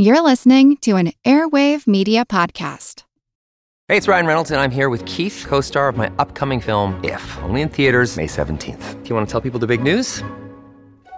You're listening to an Airwave Media Podcast. Hey, it's Ryan Reynolds, and I'm here with Keith, co star of my upcoming film, If, only in theaters, May 17th. Do you want to tell people the big news?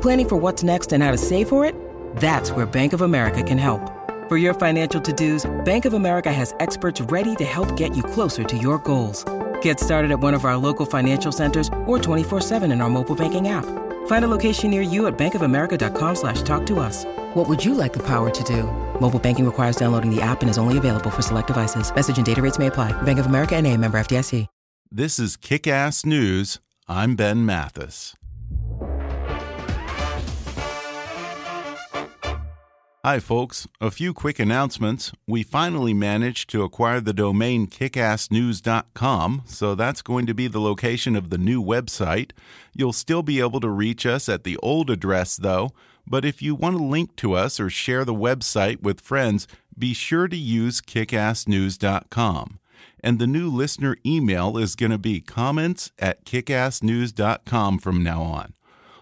Planning for what's next and how to save for it? That's where Bank of America can help. For your financial to-dos, Bank of America has experts ready to help get you closer to your goals. Get started at one of our local financial centers or 24-7 in our mobile banking app. Find a location near you at bankofamerica.com slash talk to us. What would you like the power to do? Mobile banking requires downloading the app and is only available for select devices. Message and data rates may apply. Bank of America and a member FDIC. This is Kick-Ass News. I'm Ben Mathis. Hi, folks. A few quick announcements. We finally managed to acquire the domain kickassnews.com, so that's going to be the location of the new website. You'll still be able to reach us at the old address, though, but if you want to link to us or share the website with friends, be sure to use kickassnews.com. And the new listener email is going to be comments at kickassnews.com from now on.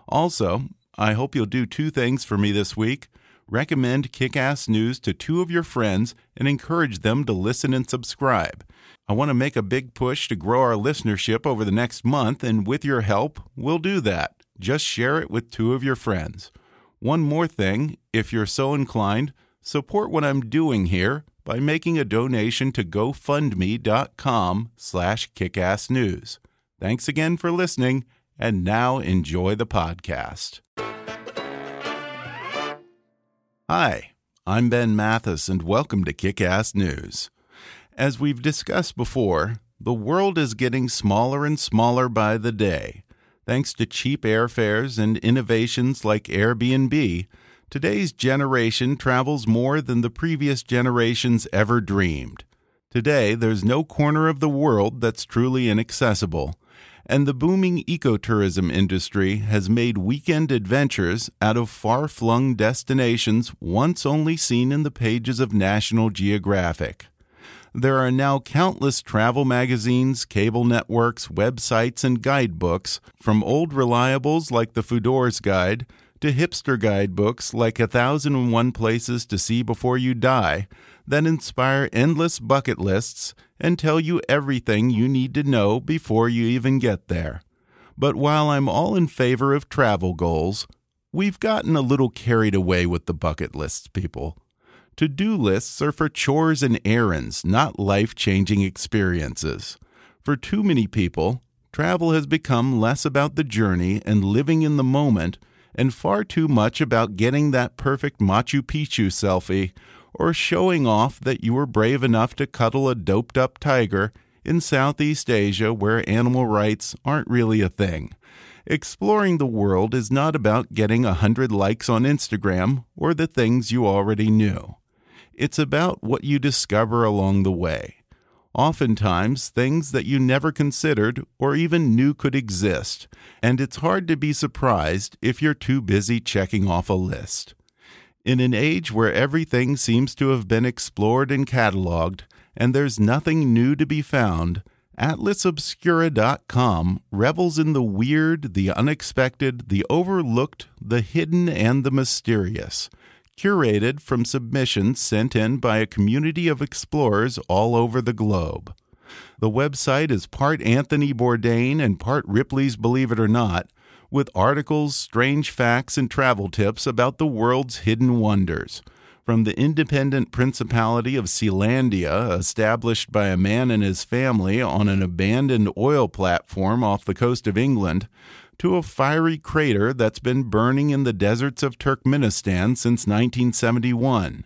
Also, I hope you'll do two things for me this week recommend Kick Ass News to two of your friends and encourage them to listen and subscribe. I want to make a big push to grow our listenership over the next month, and with your help, we'll do that. Just share it with two of your friends. One more thing, if you're so inclined, support what I'm doing here by making a donation to gofundme.com slash kickassnews. Thanks again for listening, and now enjoy the podcast. Hi, I'm Ben Mathis, and welcome to Kick Ass News. As we've discussed before, the world is getting smaller and smaller by the day. Thanks to cheap airfares and innovations like Airbnb, today's generation travels more than the previous generations ever dreamed. Today, there's no corner of the world that's truly inaccessible and the booming ecotourism industry has made weekend adventures out of far flung destinations once only seen in the pages of National Geographic. There are now countless travel magazines, cable networks, websites, and guidebooks, from old reliables like the Fodor's Guide to hipster guidebooks like A Thousand and One Places to See Before You Die, that inspire endless bucket lists and tell you everything you need to know before you even get there. But while I'm all in favor of travel goals, we've gotten a little carried away with the bucket lists, people. To do lists are for chores and errands, not life changing experiences. For too many people, travel has become less about the journey and living in the moment, and far too much about getting that perfect Machu Picchu selfie or showing off that you were brave enough to cuddle a doped up tiger in Southeast Asia where animal rights aren't really a thing. Exploring the world is not about getting a hundred likes on Instagram or the things you already knew. It's about what you discover along the way. Oftentimes, things that you never considered or even knew could exist, and it's hard to be surprised if you're too busy checking off a list. In an age where everything seems to have been explored and cataloged, and there's nothing new to be found, AtlasObscura.com revels in the weird, the unexpected, the overlooked, the hidden, and the mysterious. Curated from submissions sent in by a community of explorers all over the globe. The website is part Anthony Bourdain and part Ripley's Believe It or Not, with articles, strange facts, and travel tips about the world's hidden wonders. From the independent principality of Sealandia, established by a man and his family on an abandoned oil platform off the coast of England, to a fiery crater that's been burning in the deserts of Turkmenistan since 1971.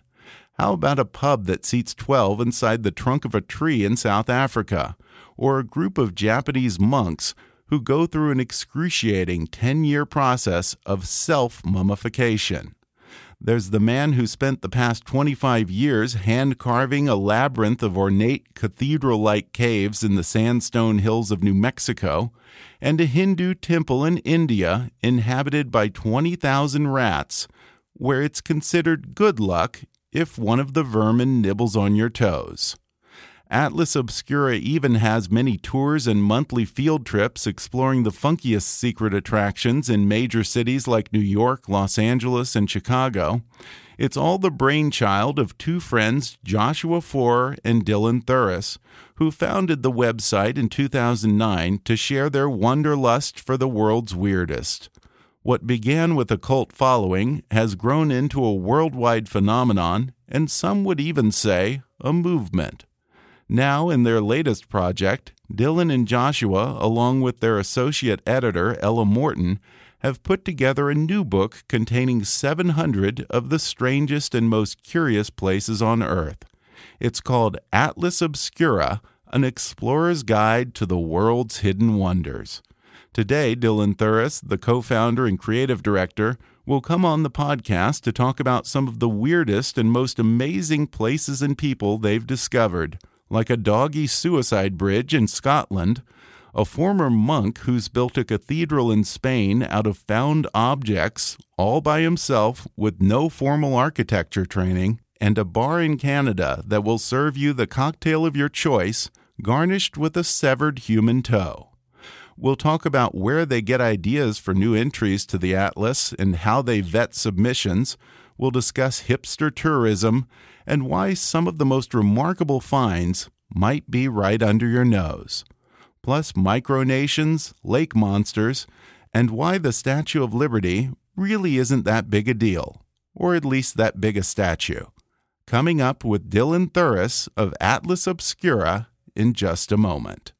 How about a pub that seats 12 inside the trunk of a tree in South Africa? Or a group of Japanese monks who go through an excruciating 10 year process of self mummification. There's the man who spent the past 25 years hand carving a labyrinth of ornate cathedral like caves in the sandstone hills of New Mexico, and a Hindu temple in India inhabited by 20,000 rats, where it's considered good luck if one of the vermin nibbles on your toes. Atlas Obscura even has many tours and monthly field trips exploring the funkiest secret attractions in major cities like New York, Los Angeles, and Chicago. It's all the brainchild of two friends, Joshua Foer and Dylan Thuras, who founded the website in 2009 to share their wanderlust for the world's weirdest. What began with a cult following has grown into a worldwide phenomenon, and some would even say a movement. Now, in their latest project, Dylan and Joshua, along with their associate editor, Ella Morton, have put together a new book containing 700 of the strangest and most curious places on Earth. It's called Atlas Obscura An Explorer's Guide to the World's Hidden Wonders. Today, Dylan Thuras, the co founder and creative director, will come on the podcast to talk about some of the weirdest and most amazing places and people they've discovered like a doggy suicide bridge in Scotland, a former monk who's built a cathedral in Spain out of found objects all by himself with no formal architecture training, and a bar in Canada that will serve you the cocktail of your choice, garnished with a severed human toe. We'll talk about where they get ideas for new entries to the Atlas and how they vet submissions. We'll discuss hipster tourism and why some of the most remarkable finds might be right under your nose. Plus, micronations, lake monsters, and why the Statue of Liberty really isn't that big a deal, or at least that big a statue. Coming up with Dylan Thuras of Atlas Obscura in just a moment.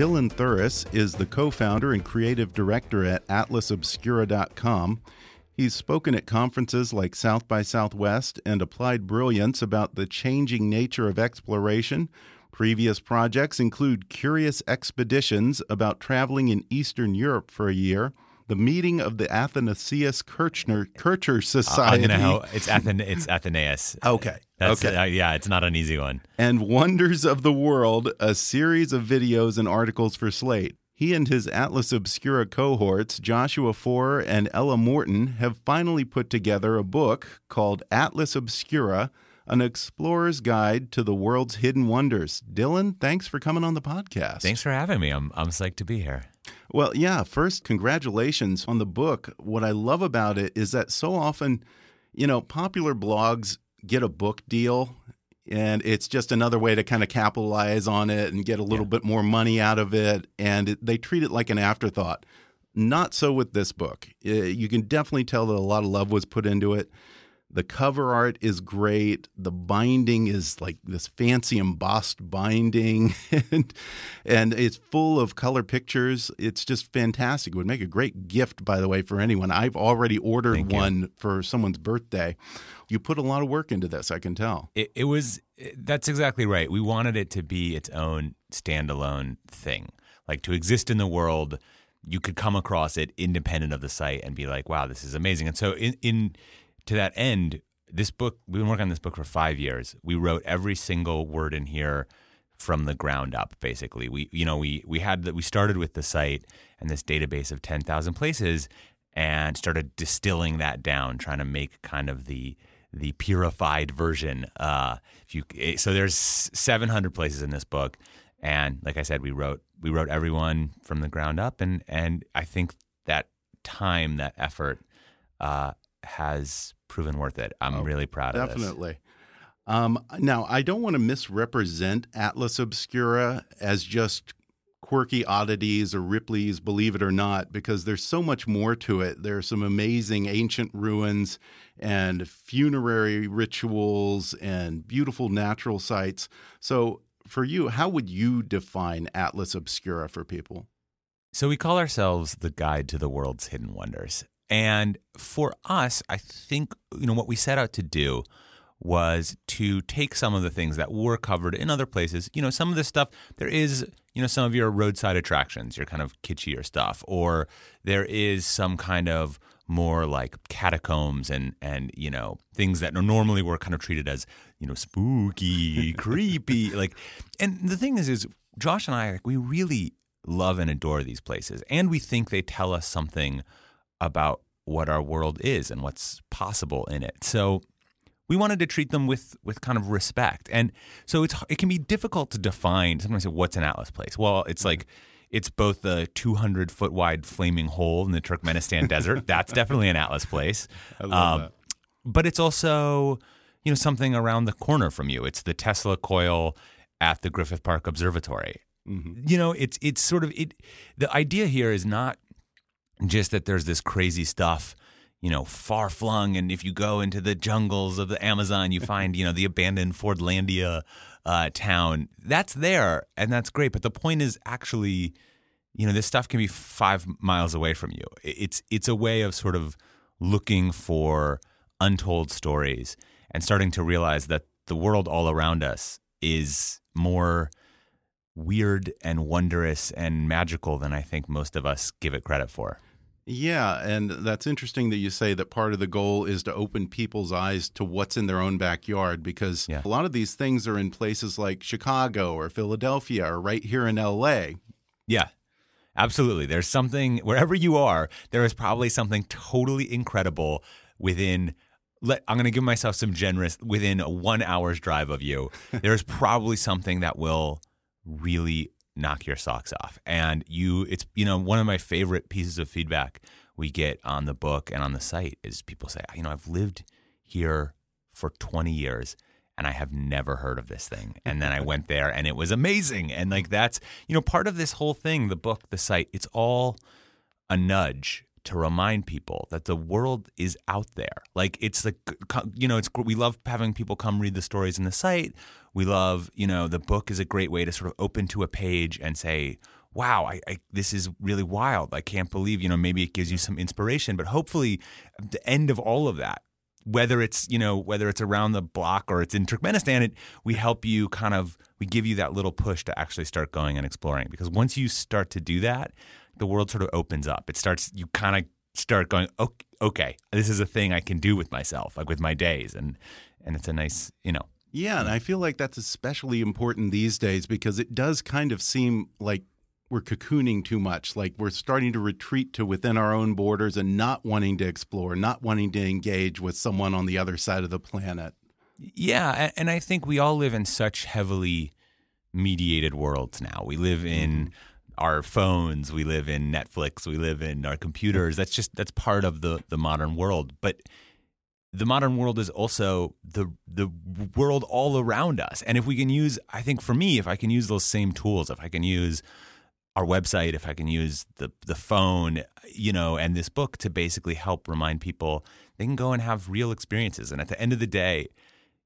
Dylan Thuras is the co founder and creative director at atlasobscura.com. He's spoken at conferences like South by Southwest and Applied Brilliance about the changing nature of exploration. Previous projects include Curious Expeditions about traveling in Eastern Europe for a year the meeting of the Athanasius Kirchner Kircher Society. Uh, know, it's Athen it's Athenaeus. okay. That's, okay. Uh, yeah, it's not an easy one. And Wonders of the World, a series of videos and articles for Slate. He and his Atlas Obscura cohorts, Joshua Foer and Ella Morton, have finally put together a book called Atlas Obscura An Explorer's Guide to the World's Hidden Wonders. Dylan, thanks for coming on the podcast. Thanks for having me. I'm, I'm psyched to be here. Well, yeah, first, congratulations on the book. What I love about it is that so often, you know, popular blogs get a book deal and it's just another way to kind of capitalize on it and get a little yeah. bit more money out of it. And it, they treat it like an afterthought. Not so with this book. Eh, you can definitely tell that a lot of love was put into it. The cover art is great. The binding is like this fancy embossed binding, and, and it's full of color pictures. It's just fantastic. It would make a great gift, by the way, for anyone. I've already ordered Thank one you. for someone's birthday. You put a lot of work into this, I can tell. It, it was, that's exactly right. We wanted it to be its own standalone thing, like to exist in the world you could come across it independent of the site and be like, wow, this is amazing. And so in, in to that end, this book, we've been working on this book for five years. We wrote every single word in here from the ground up basically. We you know we we had that we started with the site and this database of 10,000 places and started distilling that down trying to make kind of the the purified version uh if you eh, so there's 700 places in this book. And like I said we wrote we wrote everyone from the ground up. And and I think that time that effort uh has proven worth it. I'm oh, really proud of definitely. Um, now, I don't want to misrepresent Atlas Obscura as just quirky oddities or Ripley's Believe It or Not, because there's so much more to it. There are some amazing ancient ruins and funerary rituals and beautiful natural sites. So, for you, how would you define Atlas Obscura for people? So we call ourselves the guide to the world's hidden wonders. And for us, I think you know what we set out to do was to take some of the things that were covered in other places. You know, some of this stuff there is, you know, some of your roadside attractions, your kind of kitschier stuff, or there is some kind of more like catacombs and and you know things that normally were kind of treated as you know spooky, creepy, like. And the thing is, is Josh and I, like, we really love and adore these places, and we think they tell us something about what our world is and what's possible in it. So we wanted to treat them with with kind of respect. And so it's it can be difficult to define. Sometimes say, what's an Atlas place? Well, it's like it's both the 200 foot wide flaming hole in the Turkmenistan desert. That's definitely an Atlas place. I love Um, that. But it's also you know something around the corner from you. It's the Tesla coil at the Griffith Park Observatory. You know, it's it's sort of it. The idea here is not just that there's this crazy stuff you know, far flung. And if you go into the jungles of the Amazon, you find, you know, the abandoned Fordlandia uh, town. That's there, and that's great. But the point is actually, you know, this stuff can be five miles away from you. It's it's a way of sort of looking for untold stories and starting to realize that the world all around us is more weird and wondrous and magical than I think most of us give it credit for. Yeah, and that's interesting that you say that part of the goal is to open people's eyes to what's in their own backyard because Yeah. a lot of these things are in places like Chicago or Philadelphia or right here in LA. Yeah, absolutely. There's something, wherever you are, there is probably something totally incredible within. Let, I'm going to give myself some generous within a one hour's drive of you. There's probably something that will really knock your socks off. And you, it's, you know, one of my favorite pieces of feedback we get on the book and on the site is people say, you know, I've lived here for 20 years and I have never heard of this thing. And then I went there and it was amazing. And like that's, you know, part of this whole thing, the book, the site, it's all a nudge to remind people that the world is out there. Like it's like you know, it's we love having people come read the stories in the site. We love, you know, the book is a great way to sort of open to a page and say, "Wow, I, I this is really wild. I can't believe." You know, maybe it gives you some inspiration, but hopefully, the end of all of that, whether it's you know whether it's around the block or it's in Turkmenistan, it, we help you kind of we give you that little push to actually start going and exploring because once you start to do that, the world sort of opens up. It starts you kind of start going okay, okay, this is a thing I can do with myself, like with my days, and and it's a nice you know Yeah, and I feel like that's especially important these days because it does kind of seem like we're cocooning too much. Like we're starting to retreat to within our own borders and not wanting to explore, not wanting to engage with someone on the other side of the planet. Yeah, and I think we all live in such heavily mediated worlds now. We live in mm-hmm. Our phones, we live in Netflix, we live in our computers. That's just that's part of the the modern world. But the modern world is also the the world all around us. And if we can use I think for me if I can use those same tools, if I can use our website, if I can use the the phone, you know, and this book to basically help remind people they can go and have real experiences. And at the end of the day,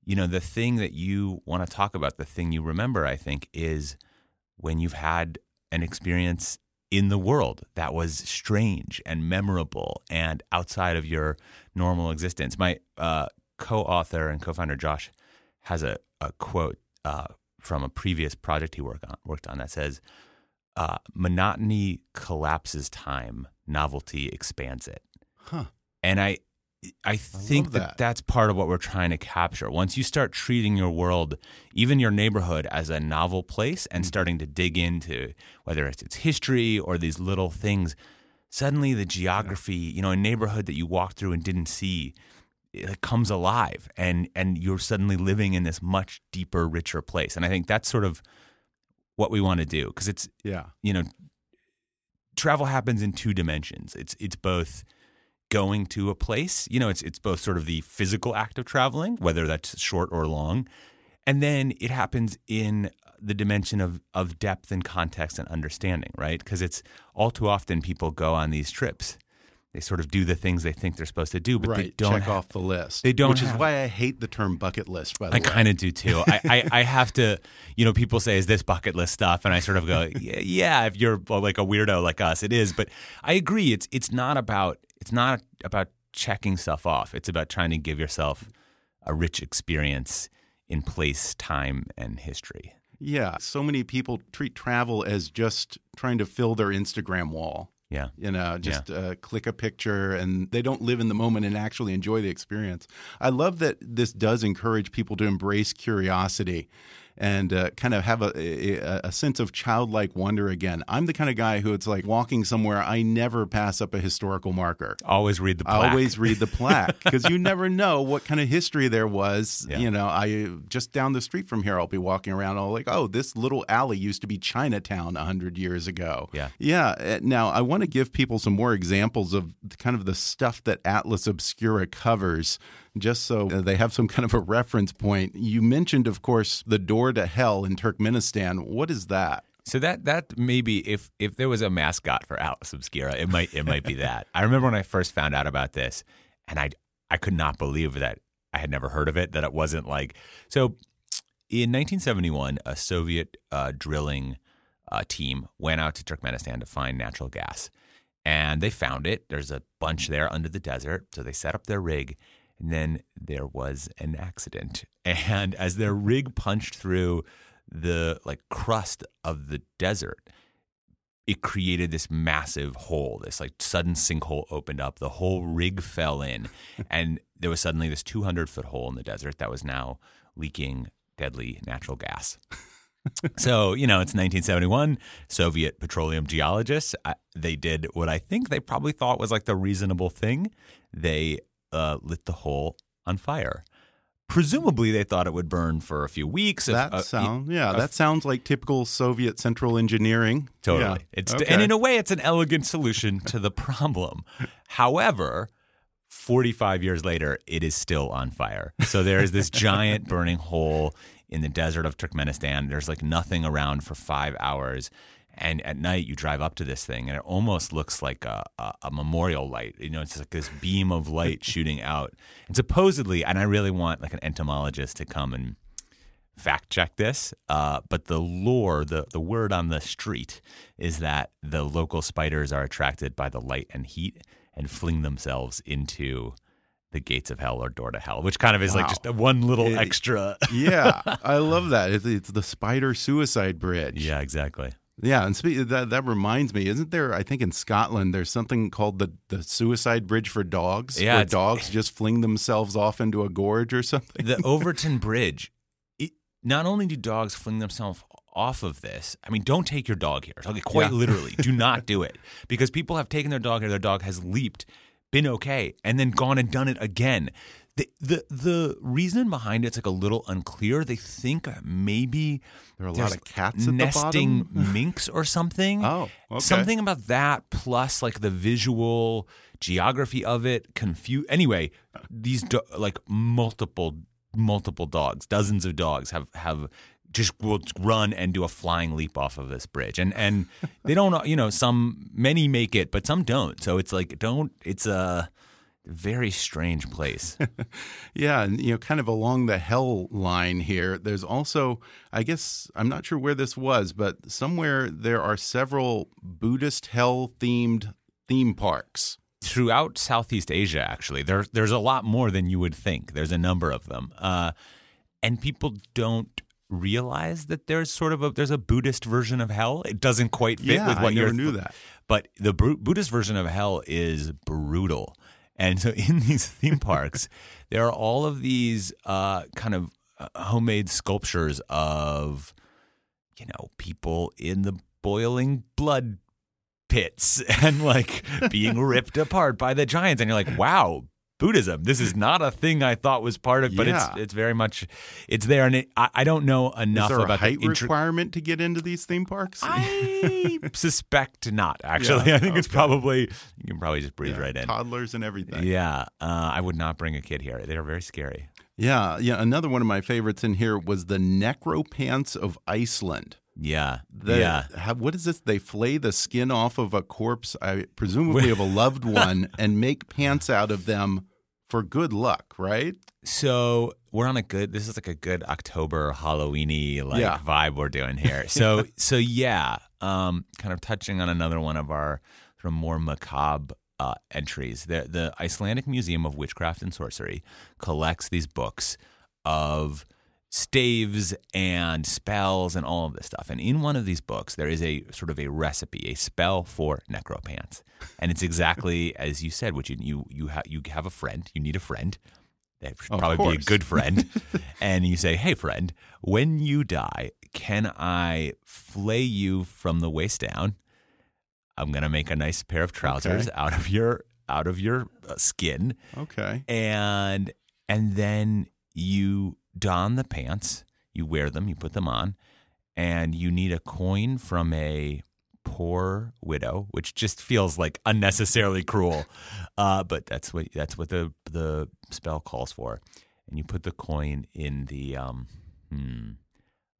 you know, the thing that you want to talk about, the thing you remember, I think, is when you've had an experience in the world that was strange and memorable and outside of your normal existence. My uh, co-author and co-founder Josh has a, a quote uh, from a previous project he worked on, worked on that says, uh, "Monotony collapses time, novelty expands it." Huh. And I, I think love that. that. that's part of what we're trying to capture. Once you start treating your world, even your neighborhood, as a novel place, and mm. starting to dig into whether it's its history or these little things, suddenly the geography, you know, a neighborhood that you walked through and didn't see, it comes alive, and and you're suddenly living in this much deeper, richer place. And I think that's sort of what we want to do because it's Yeah. you know, travel happens in two dimensions. It's it's both going to a place, you know, it's it's both sort of the physical act of traveling, whether that's short or long, and then it happens in the dimension of of depth and context and understanding, right? Because it's all too often people go on these trips they sort of do the things they think they're supposed to do, but they don't check have- off the list. they don't Which is why I hate the term bucket list. By the I way, I kind of do too. I, I, I have to, you know, people say, is this bucket list stuff? And I sort of go, yeah, yeah, if you're like a weirdo like us, it is. But I agree. It's, it's not about, it's not about checking stuff off. It's about trying to give yourself a rich experience in place, time, and history. Yeah, so many people treat travel as just trying to fill their Instagram wall. Yeah. You know, just uh, click a picture and they don't live in the moment and actually enjoy the experience. I love that this does encourage people to embrace curiosity and uh, kind of have a, a, a sense of childlike wonder again. I'm the kind of guy who it's like walking somewhere, I never pass up a historical marker. Always read the plaque. Always read the plaque because you never know what kind of history there was. Yeah. You know, I just down the street from here, I'll be walking around, all like, oh, this little alley used to be Chinatown a hundred years ago. Yeah. yeah. uh, Now I want to give people some more examples of kind of the stuff that Atlas Obscura covers. Just so uh, they have some kind of a reference point. You mentioned, of course, the door to hell in Turkmenistan. What is that? So that that maybe if if there was a mascot for Atlas Obscura, it might it might be that. I remember when I first found out about this, and I I could not believe that I had never heard of it. That it wasn't like so. In 1971, a Soviet uh, drilling uh, team went out to Turkmenistan to find natural gas, and they found it. There's a bunch there under the desert, so they set up their rig. And then there was an accident. And as their rig punched through the like crust of the desert, it created this massive hole. This like sudden sinkhole opened up. The whole rig fell in, and there was suddenly this 200 foot hole in the desert that was now leaking deadly natural gas. so you know it's 1971 soviet petroleum geologists uh, they did what i think they probably thought was like the reasonable thing they uh, lit the hole on fire presumably they thought it would burn for a few weeks if- That uh, sound, yeah, uh, that sounds like typical Soviet central engineering. Totally. Yeah. It's Okay. and in a way it's an elegant solution to the problem. However, 45 years later it is still on fire. So there is this giant burning hole in the desert of Turkmenistan. There's like nothing around for 5 hours. And at night, you drive up to this thing, and it almost looks like a, a, a memorial light. You know, it's like this beam of light shooting out. And supposedly, and I really want like an entomologist to come and fact check this, uh, but the lore, the, the word on the street is that the local spiders are attracted by the light and heat and fling themselves into the gates of hell or door to hell, which kind of is like just a one little It- extra. yeah, I love that. It's, it's the Spider Suicide Bridge. yeah, exactly. Yeah. And that that reminds me, isn't there? I think in Scotland, there's something called the the Suicide Bridge for dogs. Yeah, where dogs just fling themselves off into a gorge or something. The Overtoun Bridge. It, not only do dogs fling themselves off of this, I mean, don't take your dog here. Okay, quite Yeah. literally, do not do it because people have taken their dog here. Their dog has leaped, been okay, and then gone and done it again. The the the reason behind it's like a little unclear. They think uh, maybe There are a lot of cats at the nesting minks or something. Oh, okay. something about that plus like the visual geography of it. Confuse anyway. These do- like multiple multiple dogs, dozens of dogs have have just will run and do a flying leap off of this bridge, and and they don't. You know, some many make it, but some don't. So it's like don't. It's a very strange place. Yeah, and you know, kind of along the hell line here, there's also, I guess, I'm not sure where this was, but somewhere there are several Buddhist hell themed theme parks. throughout Southeast Asia, actually, there, there's a lot more than you would think. There's a number of them, uh, and people don't realize that there's sort of a there's a Buddhist version of hell. It doesn't quite fit Yeah, with what you're knew that. But the Bru- Buddhist version of hell is brutal, and so in these theme parks, there are all of these uh, kind of uh, homemade sculptures of you know people in the boiling blood pits and like being ripped apart by the giants and you're like wow buddhism this is not a thing i thought was part of but Yeah. it's it's very much it's there and it, I, I don't know enough Is there a about height the intri- requirement to get into these theme parks? i suspect not actually Yeah, i think it's probably you can probably just breathe Yeah, right in Toddlers and everything. yeah uh, i would not bring a kid here they're very scary Yeah, yeah. Another one of my favorites in here was the Necropants of Iceland. Yeah. The, yeah. How, what is this? They flay the skin off of a corpse, I presumably of a loved one, and make pants out of them for good luck, right? So we're on a good. This is like a good October Halloweeny like Yeah. vibe we're doing here. So so yeah, um, kind of touching on another one of our sort of more macabre uh, entries. The the Icelandic Museum of Witchcraft and Sorcery collects these books of staves and spells and all of this stuff. And in one of these books, there is a sort of a recipe, a spell for necropants, and it's exactly as you said, which you you you, ha- you have a friend, you need a friend. That should Of probably be a good friend, and you say, "Hey, friend, when you die, can I flay you from the waist down? I'm gonna make a nice pair of trousers Okay. out of your out of your uh, skin." Okay. and and then you don the pants you wear them you put them on and you need a coin from a poor widow which just feels like unnecessarily cruel uh, but that's what that's what the the spell calls for and you put the coin in the um hmm,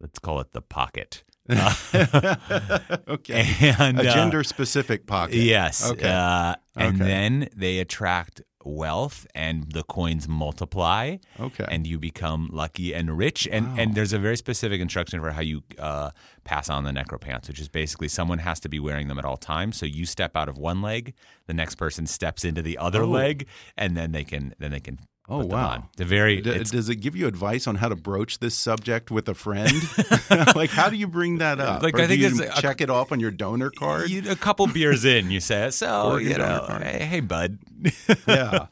let's call it the pocket okay. and a uh, gender specific pocket. Yes. Okay. Uh, and Okay. then they attract wealth and the coins multiply Okay. and you become lucky and rich and Wow. and there's a very specific instruction for how you uh, pass on the necropants which is basically someone has to be wearing them at all times so you step out of one leg the next person steps into the other Oh. leg and then they can then they can Oh, them wow. the very D- does it give you advice on how to broach this subject with a friend? like, how do you bring that up? Like, Or I think you it's a- check it off on your donor card. you, a couple beers in you say so you know hey, hey bud yeah.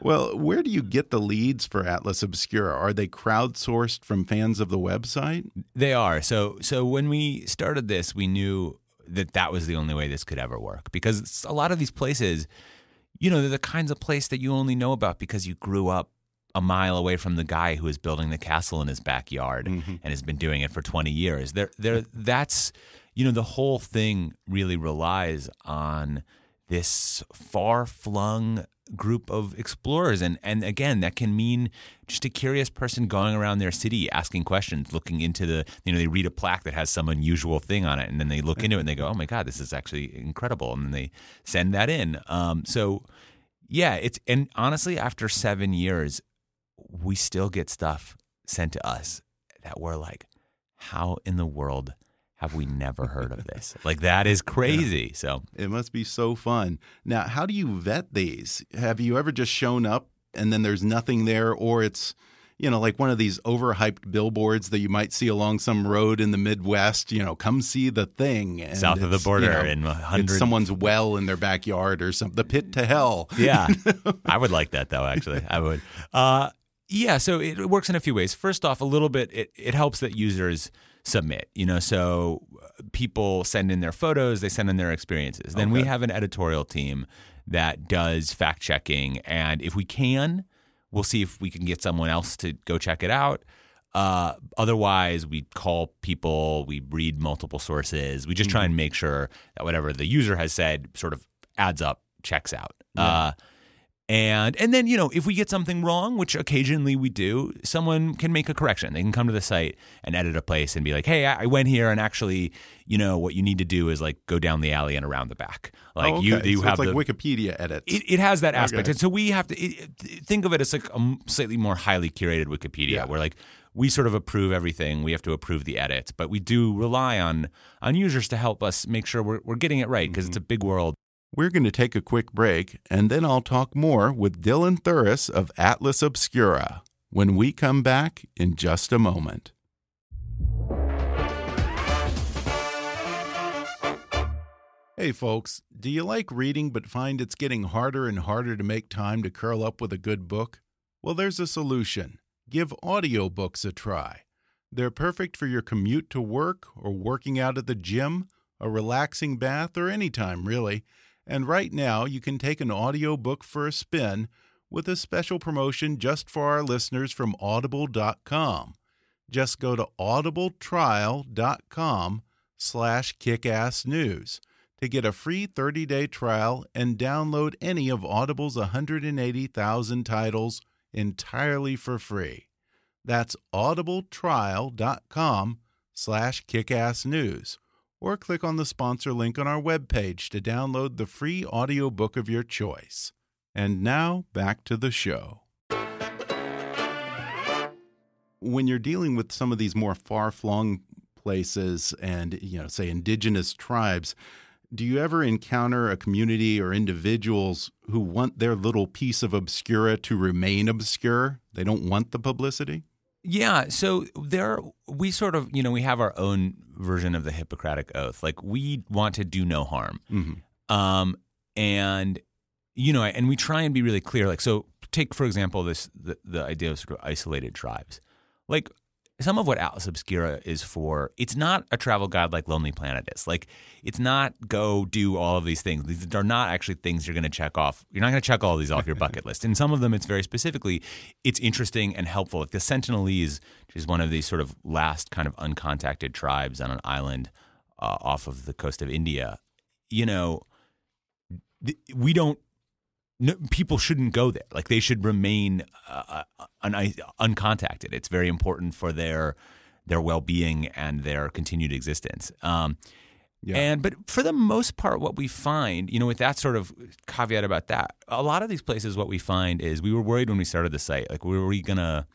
Well, where do you get the leads for Atlas Obscura? Are they crowdsourced from fans of the website? They are. So so when we started this, we knew that that was the only way this could ever work because a lot of these places, you know, they're the kinds of place that you only know about because you grew up a mile away from the guy who is building the castle in his backyard mm-hmm. and has been doing it for 20 years. There there that's you know the whole thing really relies on this far-flung group of explorers. And and again that can mean just a curious person going around their city asking questions looking into the you know they read a plaque that has some unusual thing on it and then they look into it and they go oh my god this is actually incredible and then they send that in. Um, so yeah it's and honestly after seven years we still get stuff sent to us that we're like how in the world have we never heard of this like that is crazy so It must be so fun. Now, how do you vet these? Have you ever just shown up and then there's nothing there, or it's, you know, like one of these overhyped billboards that you might see along some road in the Midwest, you know, come see the thing. And South of the border you know, in hundred- someone's well in their backyard or something, the pit to hell. Yeah, I would like that though. Actually, I would. Uh, yeah, so it it works in a few ways. First off, a little bit it, it helps that users submit. You know, so uh, people send in their photos, they send in their experiences. Then we have an editorial team that does fact checking, and if we can, we'll see if we can get someone else to go check it out. Uh, otherwise, we call people, we read multiple sources. We just try and make sure that whatever the user has said sort of adds up, checks out. Uh, and and then you know if we get something wrong, which occasionally we do, someone can make a correction. They can come to the site and edit a place and be like, "Hey, I went here and actually, you know, what you need to do is like go down the alley and around the back. Like Oh, you okay. you So have it's like the, Wikipedia edits. it, it has that aspect, Okay. and so we have to it, it- think of it as like a slightly more highly curated Wikipedia, Yeah. where like we sort of approve everything. We have to approve the edits, but we do rely on on users to help us make sure we're we're getting it right because it's mm-hmm. a big world. We're going to take a quick break, and then I'll talk more with Dylan Thuras of Atlas Obscura when we come back in just a moment. Hey, folks, do you like reading but find it's getting harder and harder to make time to curl up with a good book? Well, there's a solution. Give audiobooks a try. They're perfect for your commute to work or working out at the gym, a relaxing bath, or any time, really. And right now, you can take an audiobook for a spin with a special promotion just for our listeners from audible.com. Just go to audibletrial.com slash kickassnews to get a free 30-day trial and download any of Audible's 180,000 titles entirely for free. That's audibletrial.com slash kickassnews or click on the sponsor link on our webpage to download the free audiobook of your choice. And now back to the show. When you're dealing with some of these more far-flung places and, you know, say indigenous tribes, do you ever encounter a community or individuals who want their little piece of obscura to remain obscure? They don't want the publicity? Yeah, so there we sort of, you know, we have our own version of the Hippocratic oath. Like we want to do no harm. Mm -hmm. Um and you know, and we try and be really clear like so take for example this the, the idea of sort of isolated tribes. Like some of what Atlas Obscura is for, it's not a travel guide like Lonely Planet is. Like, it's not go do all of these things. These are not actually things you're going to check off. You're not going to check all of these off your bucket list. And some of them, it's very specifically, it's interesting and helpful. Like the Sentinelese, which is one of these sort of last kind of uncontacted tribes on an island uh, off of the coast of India. You know, we don't no, people shouldn't go there. Like they should remain uh, uh un, uncontacted. It's very important for their their well being and their continued existence. Um, yeah. And but for the most part, what we find, you know, with that sort of caveat about that, a lot of these places, what we find is we were worried when we started the site, like were we gonna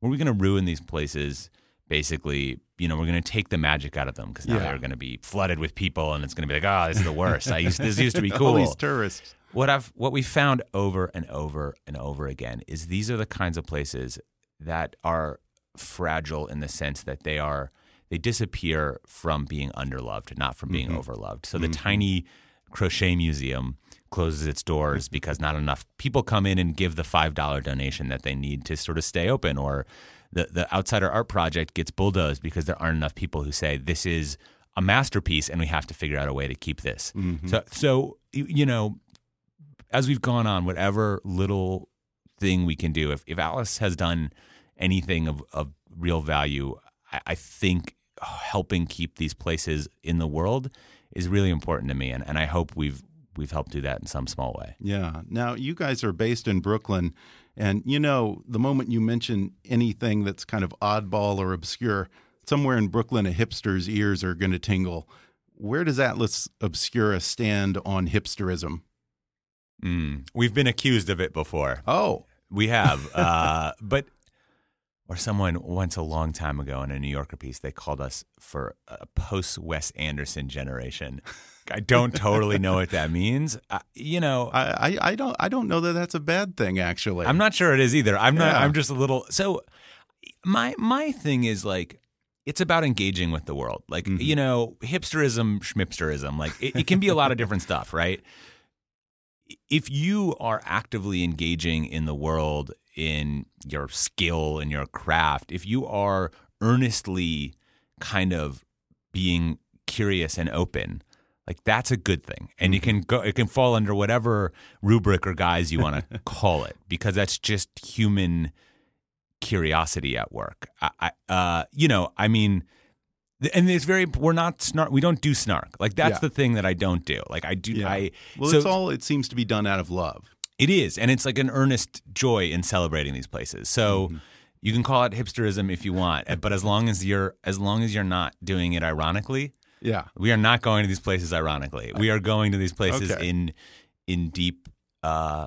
were we gonna ruin these places? Basically, you know, we're going to take the magic out of them because now yeah. they're going to be flooded with people, and it's going to be like, oh, this is the worst. I used this used to be cool. All these tourists what I've what we found over and over and over again is these are the kinds of places that are fragile in the sense that they are they disappear from being underloved, not from being mm-hmm. overloved. So the mm-hmm. tiny crochet museum closes its doors because not enough people come in and give the five dollar donation that they need to sort of stay open, or the the outsider art project gets bulldozed because there aren't enough people who say this is a masterpiece and we have to figure out a way to keep this. Mm-hmm. So so you know as we've gone on, whatever little thing we can do, if, if Atlas has done anything of, of real value, I, I think helping keep these places in the world is really important to me, and, and I hope we've we've helped do that in some small way. Yeah. Now you guys are based in Brooklyn, and you know the moment you mention anything that's kind of oddball or obscure, somewhere in Brooklyn, a hipster's ears are going to tingle. Where does Atlas Obscura stand on hipsterism? Mm. We've been accused of it before. Oh, we have. uh, but or someone once a long time ago in a New Yorker piece, they called us for a post Wes Anderson generation. I don't totally know what that means. Uh, you know, I, I, I, don't I don't know that that's a bad thing. Actually, I'm not sure it is either. I'm not. I'm just a little. So my my thing is like it's about engaging with the world. Like mm-hmm. you know, hipsterism, schmipsterism. Like it, it can be a lot of different stuff, right? if you are actively engaging in the world in your skill and your craft, if you are earnestly kind of being curious and open, like that's a good thing. And it can go it can fall under whatever rubric or guise you want to call it because that's just human curiosity at work. I, I uh, you know, I mean and it's very we're not snark we don't do snark like that's yeah. the thing that i don't do like i do yeah. i well so, it's all it seems to be done out of love it is and it's like an earnest joy in celebrating these places so mm-hmm. you can call it hipsterism if you want but as long as you're as long as you're not doing it ironically yeah we are not going to these places ironically we are going to these places okay. in in deep uh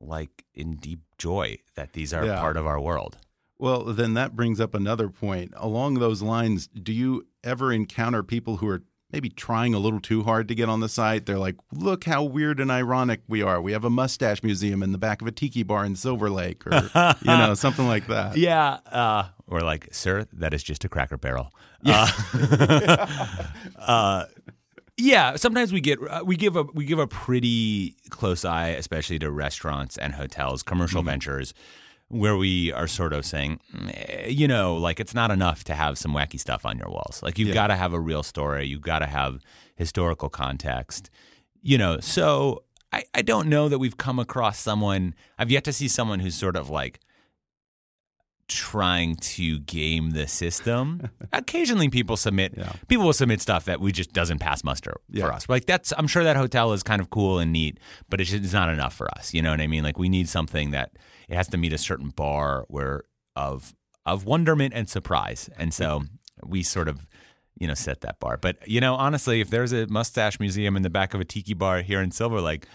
like in deep joy that these are yeah. part of our world well, then that brings up another point. Along those lines, do you ever encounter people who are maybe trying a little too hard to get on the site? They're like, look how weird and ironic we are. We have a mustache museum in the back of a tiki bar in Silver Lake, or, you know, something like that. Yeah. Uh, or like, sir, that is just a cracker barrel. Yeah. Uh, uh, yeah, sometimes we get uh, we give a we give a pretty close eye, especially to restaurants and hotels, commercial mm -hmm. ventures where we are sort of saying, eh, you know, like it's not enough to have some wacky stuff on your walls. Like you've yeah. got to have a real story. You've got to have historical context. You know, so I, I don't know that we've come across someone. I've yet to see someone who's sort of like trying to game the system. Occasionally, people submit yeah. people will submit stuff that we just doesn't pass muster yeah. for us. Like that's I'm sure that hotel is kind of cool and neat, but it's, it's not enough for us. You know what I mean? Like we need something that it has to meet a certain bar where of of wonderment and surprise. And so we sort of you know set that bar. But you know, honestly, if there's a mustache museum in the back of a tiki bar here in Silver Lake.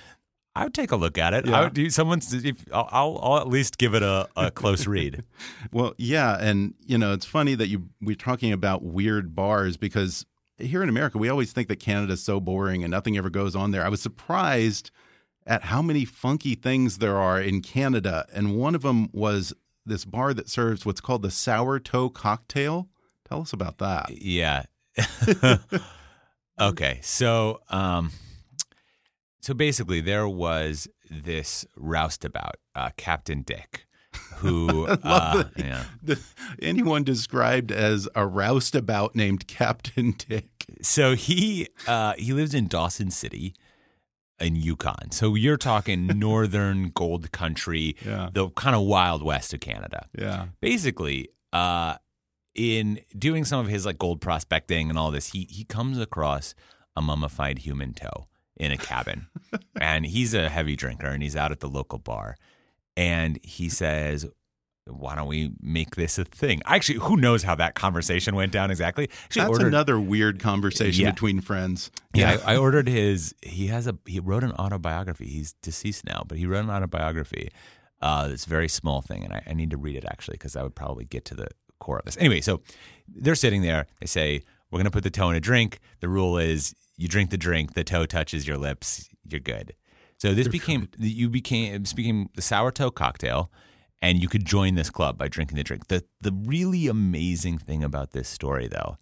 I would take a look at it. Yeah. I would do someone's. If, I'll, I'll, I'll at least give it a, a close read. Well, yeah, and you know, it's funny that you we're talking about weird bars because here in America, we always think that Canada's so boring and nothing ever goes on there. I was surprised at how many funky things there are in Canada, and one of them was this bar that serves what's called the sour toe cocktail. Tell us about that. Yeah. okay. So, um, so basically, there was this roustabout, uh, Captain Dick, who, uh, yeah. The, anyone described as a roustabout named Captain Dick. So he uh, he lives in Dawson City, in Yukon. So you're talking northern gold country, Yeah. the kind of wild west of Canada. Yeah. basically uh in doing some of his like gold prospecting and all this he he comes across a mummified human toe in a cabin and he's a heavy drinker and he's out at the local bar and he says why don't we make this a thing actually who knows how that conversation went down exactly actually That's ordered, another weird conversation Yeah. between friends. yeah, I, I ordered his. He has a. He wrote an autobiography. He's deceased now, but he wrote an autobiography. Uh, it's a very small thing, and I, I need to read it actually because I would probably get to the core of this. Anyway, so they're sitting there. They say we're going to put the toe in a drink. The rule is you drink the drink. The toe touches your lips. You're good. So this became you became this became the sour toe cocktail, and you could join this club by drinking the drink. the The really amazing thing about this story, though,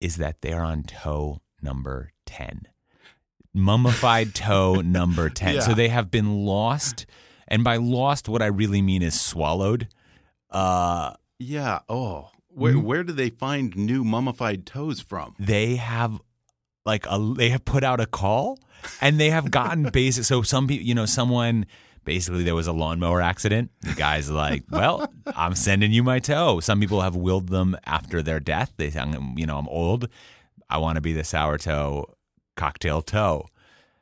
is that they're on toe number 10. Mummified toe number 10. Yeah. So they have been lost. And by lost, what I really mean is swallowed. Uh, Yeah. Oh, where Mm. where do they find new mummified toes from? they have like a they have put out a call and they have gotten basic so some people you know someone basically there was a lawnmower accident the guy's like well i'm sending you my toe some people have willed them after their death they say you know i'm old i want to be the sour toe cocktail toe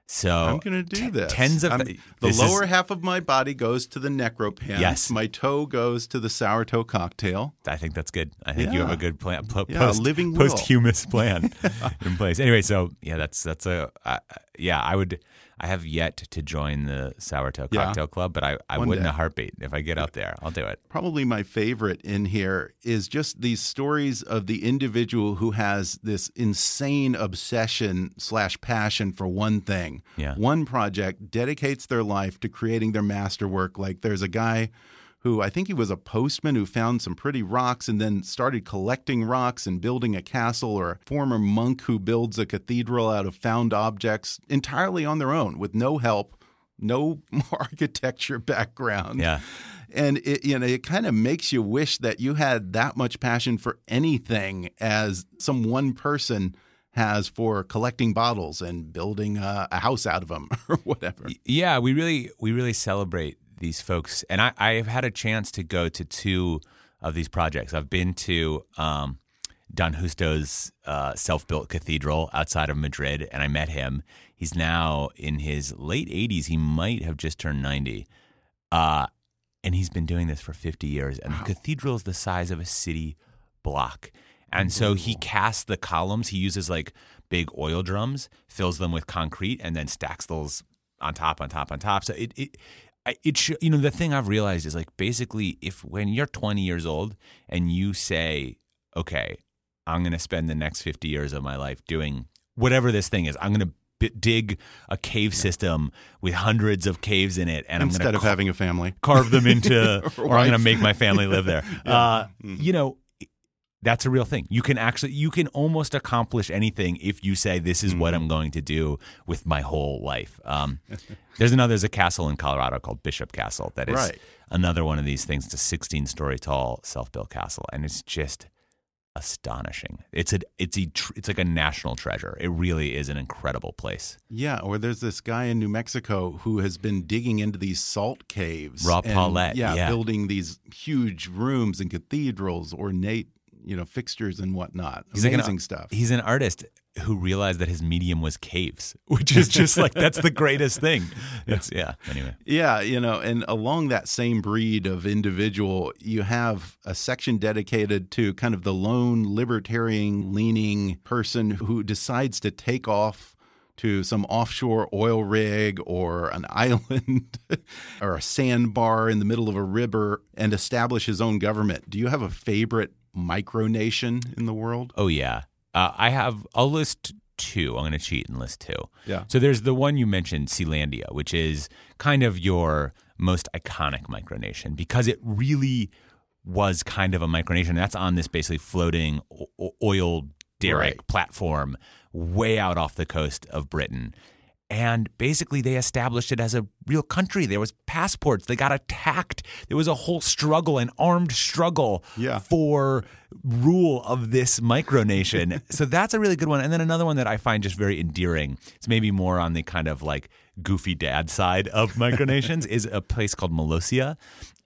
so I'm going to do this. tens of th- the this is- lower half of my body goes to the necropants. Yes. My toe goes to the sour toe cocktail. I think that's good. I think you have a good plan. Po- Yeah, a post, living posthumous plan in place. Anyway, so yeah, that's that's a uh, yeah. I would. I have yet to join the Sourtoe Yeah. Cocktail Club, but I, I One would in a heartbeat if I get out there. I'll do it. Probably my favorite in here is just these stories of the individual who has this insane obsession slash passion for one thing. Yeah. One project dedicates their life to creating their masterwork. Like there's a guy who I think he was a postman who found some pretty rocks and then started collecting rocks and building a castle, or a former monk who builds a cathedral out of found objects entirely on their own with no help, no architecture background. Yeah. And it you know it kind of makes you wish that you had that much passion for anything as some one person has for collecting bottles and building a, a house out of them or whatever. Yeah, we really we really celebrate these folks, and I, I have had a chance to go to two of these projects. I've been to um, Don Justo's uh, self-built cathedral outside of Madrid, and I met him. He's now in his late 80s. He might have just turned 90, uh, and he's been doing this for 50 years. And the cathedral is the size of a city block. And so he casts the columns. He uses like big oil drums, fills them with concrete, and then stacks those on top, on top, on top. So it it I- it sh- you know the thing I've realized is like basically if when you're 20 years old and you say, okay, I'm going to spend the next 50 years of my life doing whatever this thing is. I'm going to b- dig a cave system with hundreds of caves in it, and I'm Instead going of to having a family. carve them into, or, I'm going to make my family live there. uh, Mm. You know, that's a real thing. You can actually, you can almost accomplish anything if you say, "This is Mm. what I'm going to do with my whole life." Um, there's another. There's a castle in Colorado called Bishop Castle that is Right. another one of these things. It's a 16 story tall self built castle, and it's just astonishing. It's a it's a tr- it's like a national treasure. It really is an incredible place. Yeah, or there's this guy in New Mexico who has been digging into these salt caves. Rob and, Paulette, yeah. building these huge rooms and cathedrals, ornate, you know, fixtures and whatnot. He's like Amazing an, stuff. He's an artist. who realized that his medium was caves, which is just like that's the greatest thing. It's yeah. Anyway, Yeah, you know, and along that same breed of individual, you have a section dedicated to kind of the lone libertarian leaning person who decides to take off to some offshore oil rig or an island or a sandbar in the middle of a river and establish his own government. Do you have a favorite micronation in the world? oh yeah, uh, I have. I'll list two. I'm going to cheat and list two. Yeah. So there's the one you mentioned, Sealandia, which is kind of your most iconic micronation because it really was kind of a micronation. That's on this basically floating oil derrick Right. platform way out off the coast of Britain. And basically, they established it as a real country. There was passports. They got attacked. There was a whole struggle, an armed struggle Yeah. for rule of this micronation. so that's a really good one. And then another one that I find just very endearing. It's maybe more on the kind of like goofy dad side of micronations. is a place called Molossia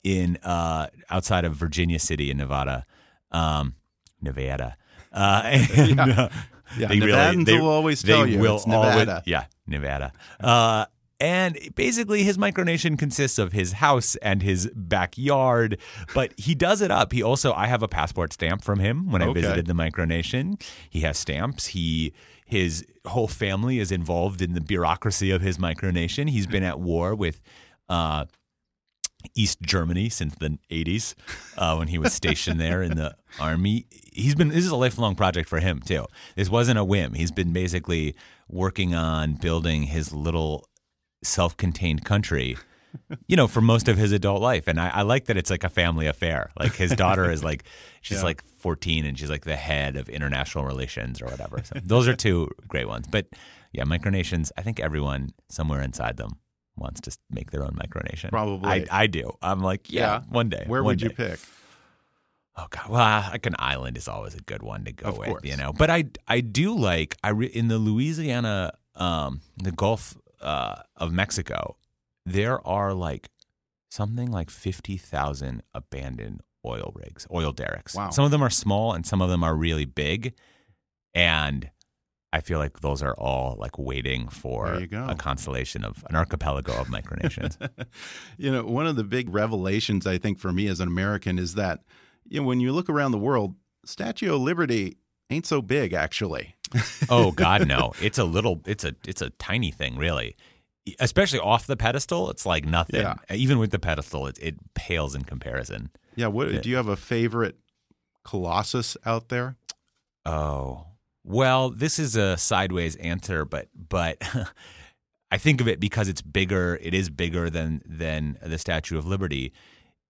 in uh, outside of Virginia City in Nevada, um, Nevada. Uh, and, uh, Yeah, they Nevadans they, will always they tell you will it's Nevada. always- yeah, Nevada. Uh, and basically, his micronation consists of his house and his backyard, but he does it up. He also, I have a passport stamp from him when I Okay. visited the micronation. He has stamps. He his whole family is involved in the bureaucracy of his micronation. He's been at war with. Uh, East Germany since the 80s uh, when he was stationed there in the army. He's been this is a lifelong project for him too. This wasn't a whim. He's been basically working on building his little self-contained country. You know, for most of his adult life, and I, I like that it's like a family affair. Like his daughter is like, she's Yeah. like 14, and she's like the head of international relations or whatever. So those are two great ones. But yeah, micronations. I think everyone somewhere inside them wants to make their own micronation. Probably. I, I do. I'm like, yeah, Yeah. one day. Where one would you pick? Oh god, well, like an island is always a good one to go with, you know. But I I do like I re, in the Louisiana, um, the Gulf uh, of Mexico, there are like something like fifty thousand abandoned oil rigs, oil derricks. Wow. Some of them are small, and some of them are really big, and I feel like those are all like waiting for you go. a constellation of an archipelago of micronations. You know, one of the big revelations I think for me as an American is that you know when you look around the world, Statue of Liberty ain't so big actually. oh God, no! It's a little. It's a. It's a tiny thing, really. Especially off the pedestal, it's like nothing. Yeah. Even with the pedestal, it, it pales in comparison. Yeah, what Yeah. do you have a favorite colossus out there? Oh well, this is a sideways answer, but but I think of it because it's bigger. It is bigger than than the Statue of Liberty.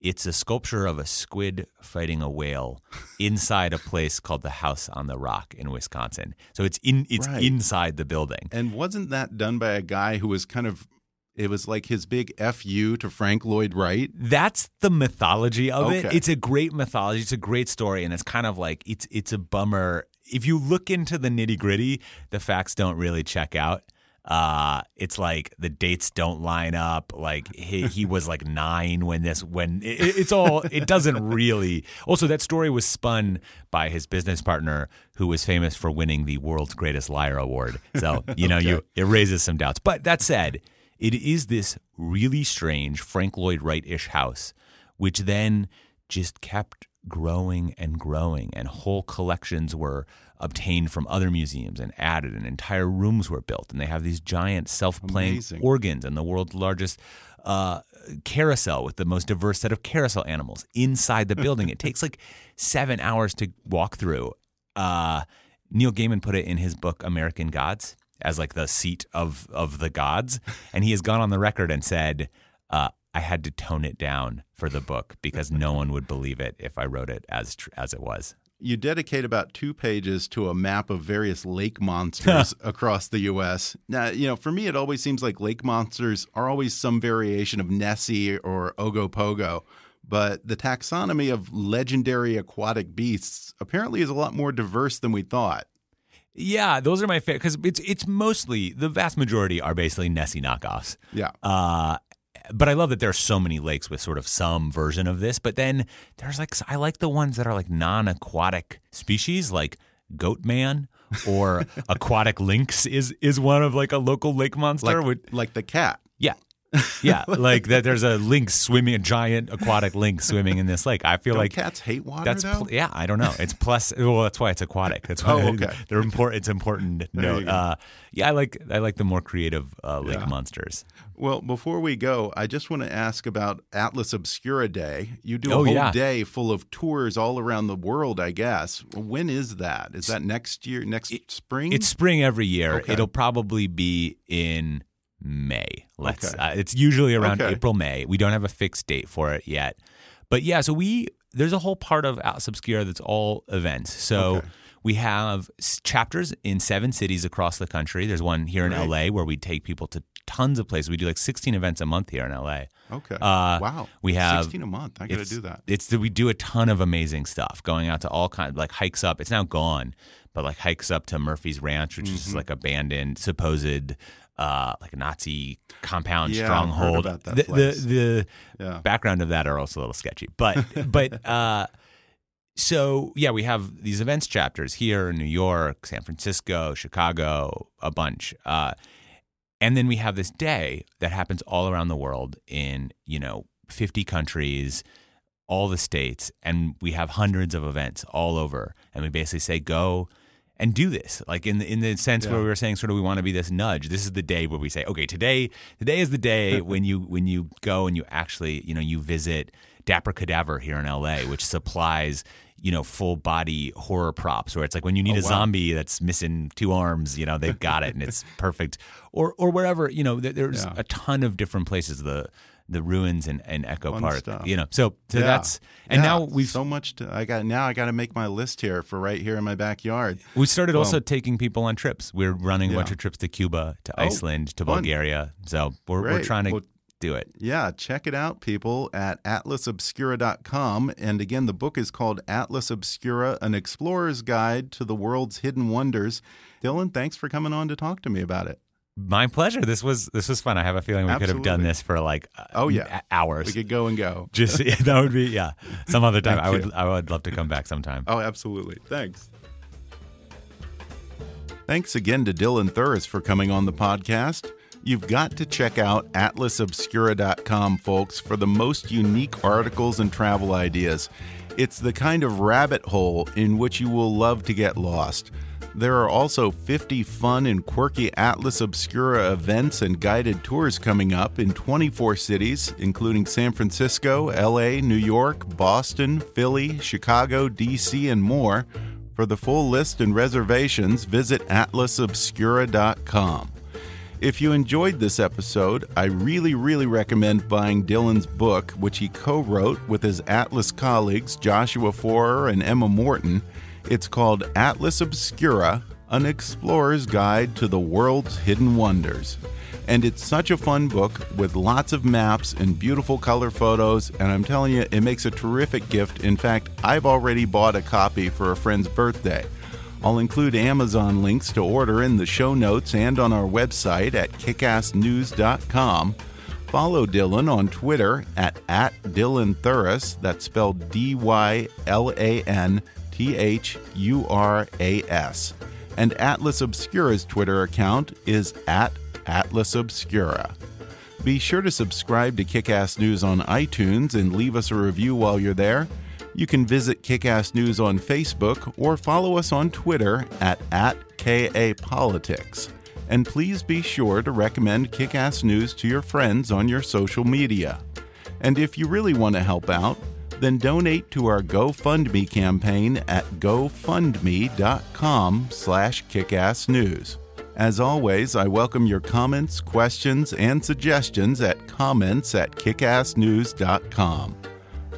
It's a sculpture of a squid fighting a whale inside a place called the House on the Rock in Wisconsin. So it's in it's Right. inside the building. And wasn't that done by a guy who was kind of it was like his big fu to Frank Lloyd Wright? That's the mythology of it. It's a great mythology. It's a great story, and it's kind of like it's it's a bummer. If you look into the nitty gritty, the facts don't really check out. Uh, it's like the dates don't line up. Like he, he was like nine when this when it, it- it's all it doesn't really. Also, that story was spun by his business partner, who was famous for winning the world's greatest liar award. So you know you it raises some doubts. But that said, it is this really strange Frank Lloyd Wright ish house, which then just kept growing and growing, and whole collections were obtained from other museums and added, and entire rooms were built. And they have these giant self playing organs and the world's largest uh, carousel with the most diverse set of carousel animals inside the building. it takes like seven hours to walk through. Uh, Neil Gaiman put it in his book American Gods as like the seat of of the gods, and he has gone on the record and said, uh, "I had to tone it down for the book because no one would believe it if I wrote it as tr- as it was." You dedicate about two pages to a map of various lake monsters across the U.S. Now, you know, for me, it always seems like lake monsters are always some variation of Nessie or Ogopogo. But the taxonomy of legendary aquatic beasts apparently is a lot more diverse than we thought. Yeah, those are my favorite because it's it's mostly the vast majority are basically Nessie knockoffs. Yeah. Uh, but I love that there are so many lakes with sort of some version of this. But then there's like I like the ones that are like non-aquatic species, like goat man or aquatic lynx is is one of like a local lake monster. Like, like the cat. yeah. Yeah, like that. There's a lynx swimming, a giant aquatic lynx swimming in this lake. I feel Don't like cats hate water that's pl- yeah. I don't know. It's plus. Well, that's why it's aquatic. That's why Oh, okay. they're important. It's important note. Uh, yeah, I like I like the more creative uh, lake Yeah. monsters. Well, before we go, I just want to ask about Atlas Obscura Day. You do a Oh, whole yeah. day full of tours all around the world, I guess. When is that? Is that next year, next spring? It's spring every year. Okay. It'll probably be in May. Let's. Okay. Uh, it's usually around Okay. April, May. We don't have a fixed date for it yet, but yeah. So we there's a whole part of Atlas Obscura that's all events. So. We have s- chapters in seven cities across the country. There's one here in. LA where we take people to tons of places. We do like 16 events a month here in LA. okay. Uh, wow. we have 16 a month. I got to it's- do that. It's we do a ton of amazing stuff, going out to all kinds of like hikes up. It's now gone, but like hikes up to Murphy's Ranch, which Mm-hmm. is like abandoned, supposed uh, like a Nazi compound Yeah, I've heard stronghold. about that the, place. the the Yeah. background of that are also a little sketchy, but but uh, so yeah, we have these events chapters here in New York, San Francisco, Chicago, a bunch. Uh, and then we have this day that happens all around the world in, you know, 50 countries, all the states, and we have hundreds of events all over. And we basically say, go and do this. Like in the in the sense where we were saying sort of we want to be this nudge. This is the day where we say, okay, today today is the day when you when you go and you actually, you know, you visit Dapper Cadaver here in LA, which supplies you know, full body horror props where it's like when you need Oh, a wow. zombie that's missing two arms, you know, they've got it and it's perfect. Or or wherever, you know, there, there's Yeah. a ton of different places. The the ruins and, in Echo Fun Park, stuff. you know. So so Yeah. that's and Yeah. now we've so much. To, I got now. I got to make my list here for right here in my backyard. we started Well- also taking people on trips. We're running a bunch of trips to Cuba, to Oh, Iceland, to fun. Bulgaria. So we're we're trying to Well, do it. Yeah, check it out, people, at atlasobscura.com. And again, the book is called Atlas Obscura An Explorer's Guide to the World's Hidden Wonders. Dylan, thanks for coming on to talk to me about it. My pleasure. This was this was fun. I have a feeling we could have done this for like uh, Oh, yeah. hours. We could go and go. Just that would be yeah. Some other time I would you. I would love to come back sometime. Oh, absolutely. Thanks. Thanks again to Dylan Thuras for coming on the podcast. You've got to check out atlasobscura.com, folks, for the most unique articles and travel ideas. It's the kind of rabbit hole in which you will love to get lost. There are also 50 fun and quirky Atlas Obscura events and guided tours coming up in 24 cities, including San Francisco, LA, New York, Boston, Philly, Chicago, DC, and more. For the full list and reservations, visit atlasobscura.com. If you enjoyed this episode, I really, really recommend buying Dylan's book, which he co wrote with his Atlas colleagues Joshua Foer and Ella Morton. It's called Atlas Obscura An Explorer's Guide to the World's Hidden Wonders. And it's such a fun book with lots of maps and beautiful color photos. And I'm telling you, it makes a terrific gift. In fact, I've already bought a copy for a friend's birthday. I'll include Amazon links to order in the show notes and on our website at kickassnews.com. Follow Dylan on Twitter at, at Dylan Thuras, that's spelled D Y L A N T H U R A S. And Atlas Obscura's Twitter account is at Atlas Obscura. Be sure to subscribe to Kickass News on iTunes and leave us a review while you're there. You can visit Kickass News on Facebook or follow us on Twitter at, at KAPolitics. And please be sure to recommend Kickass News to your friends on your social media. And if you really want to help out, then donate to our GoFundMe campaign at gofundme.com slash kickassnews. As always, I welcome your comments, questions, and suggestions at comments at kickassnews.com.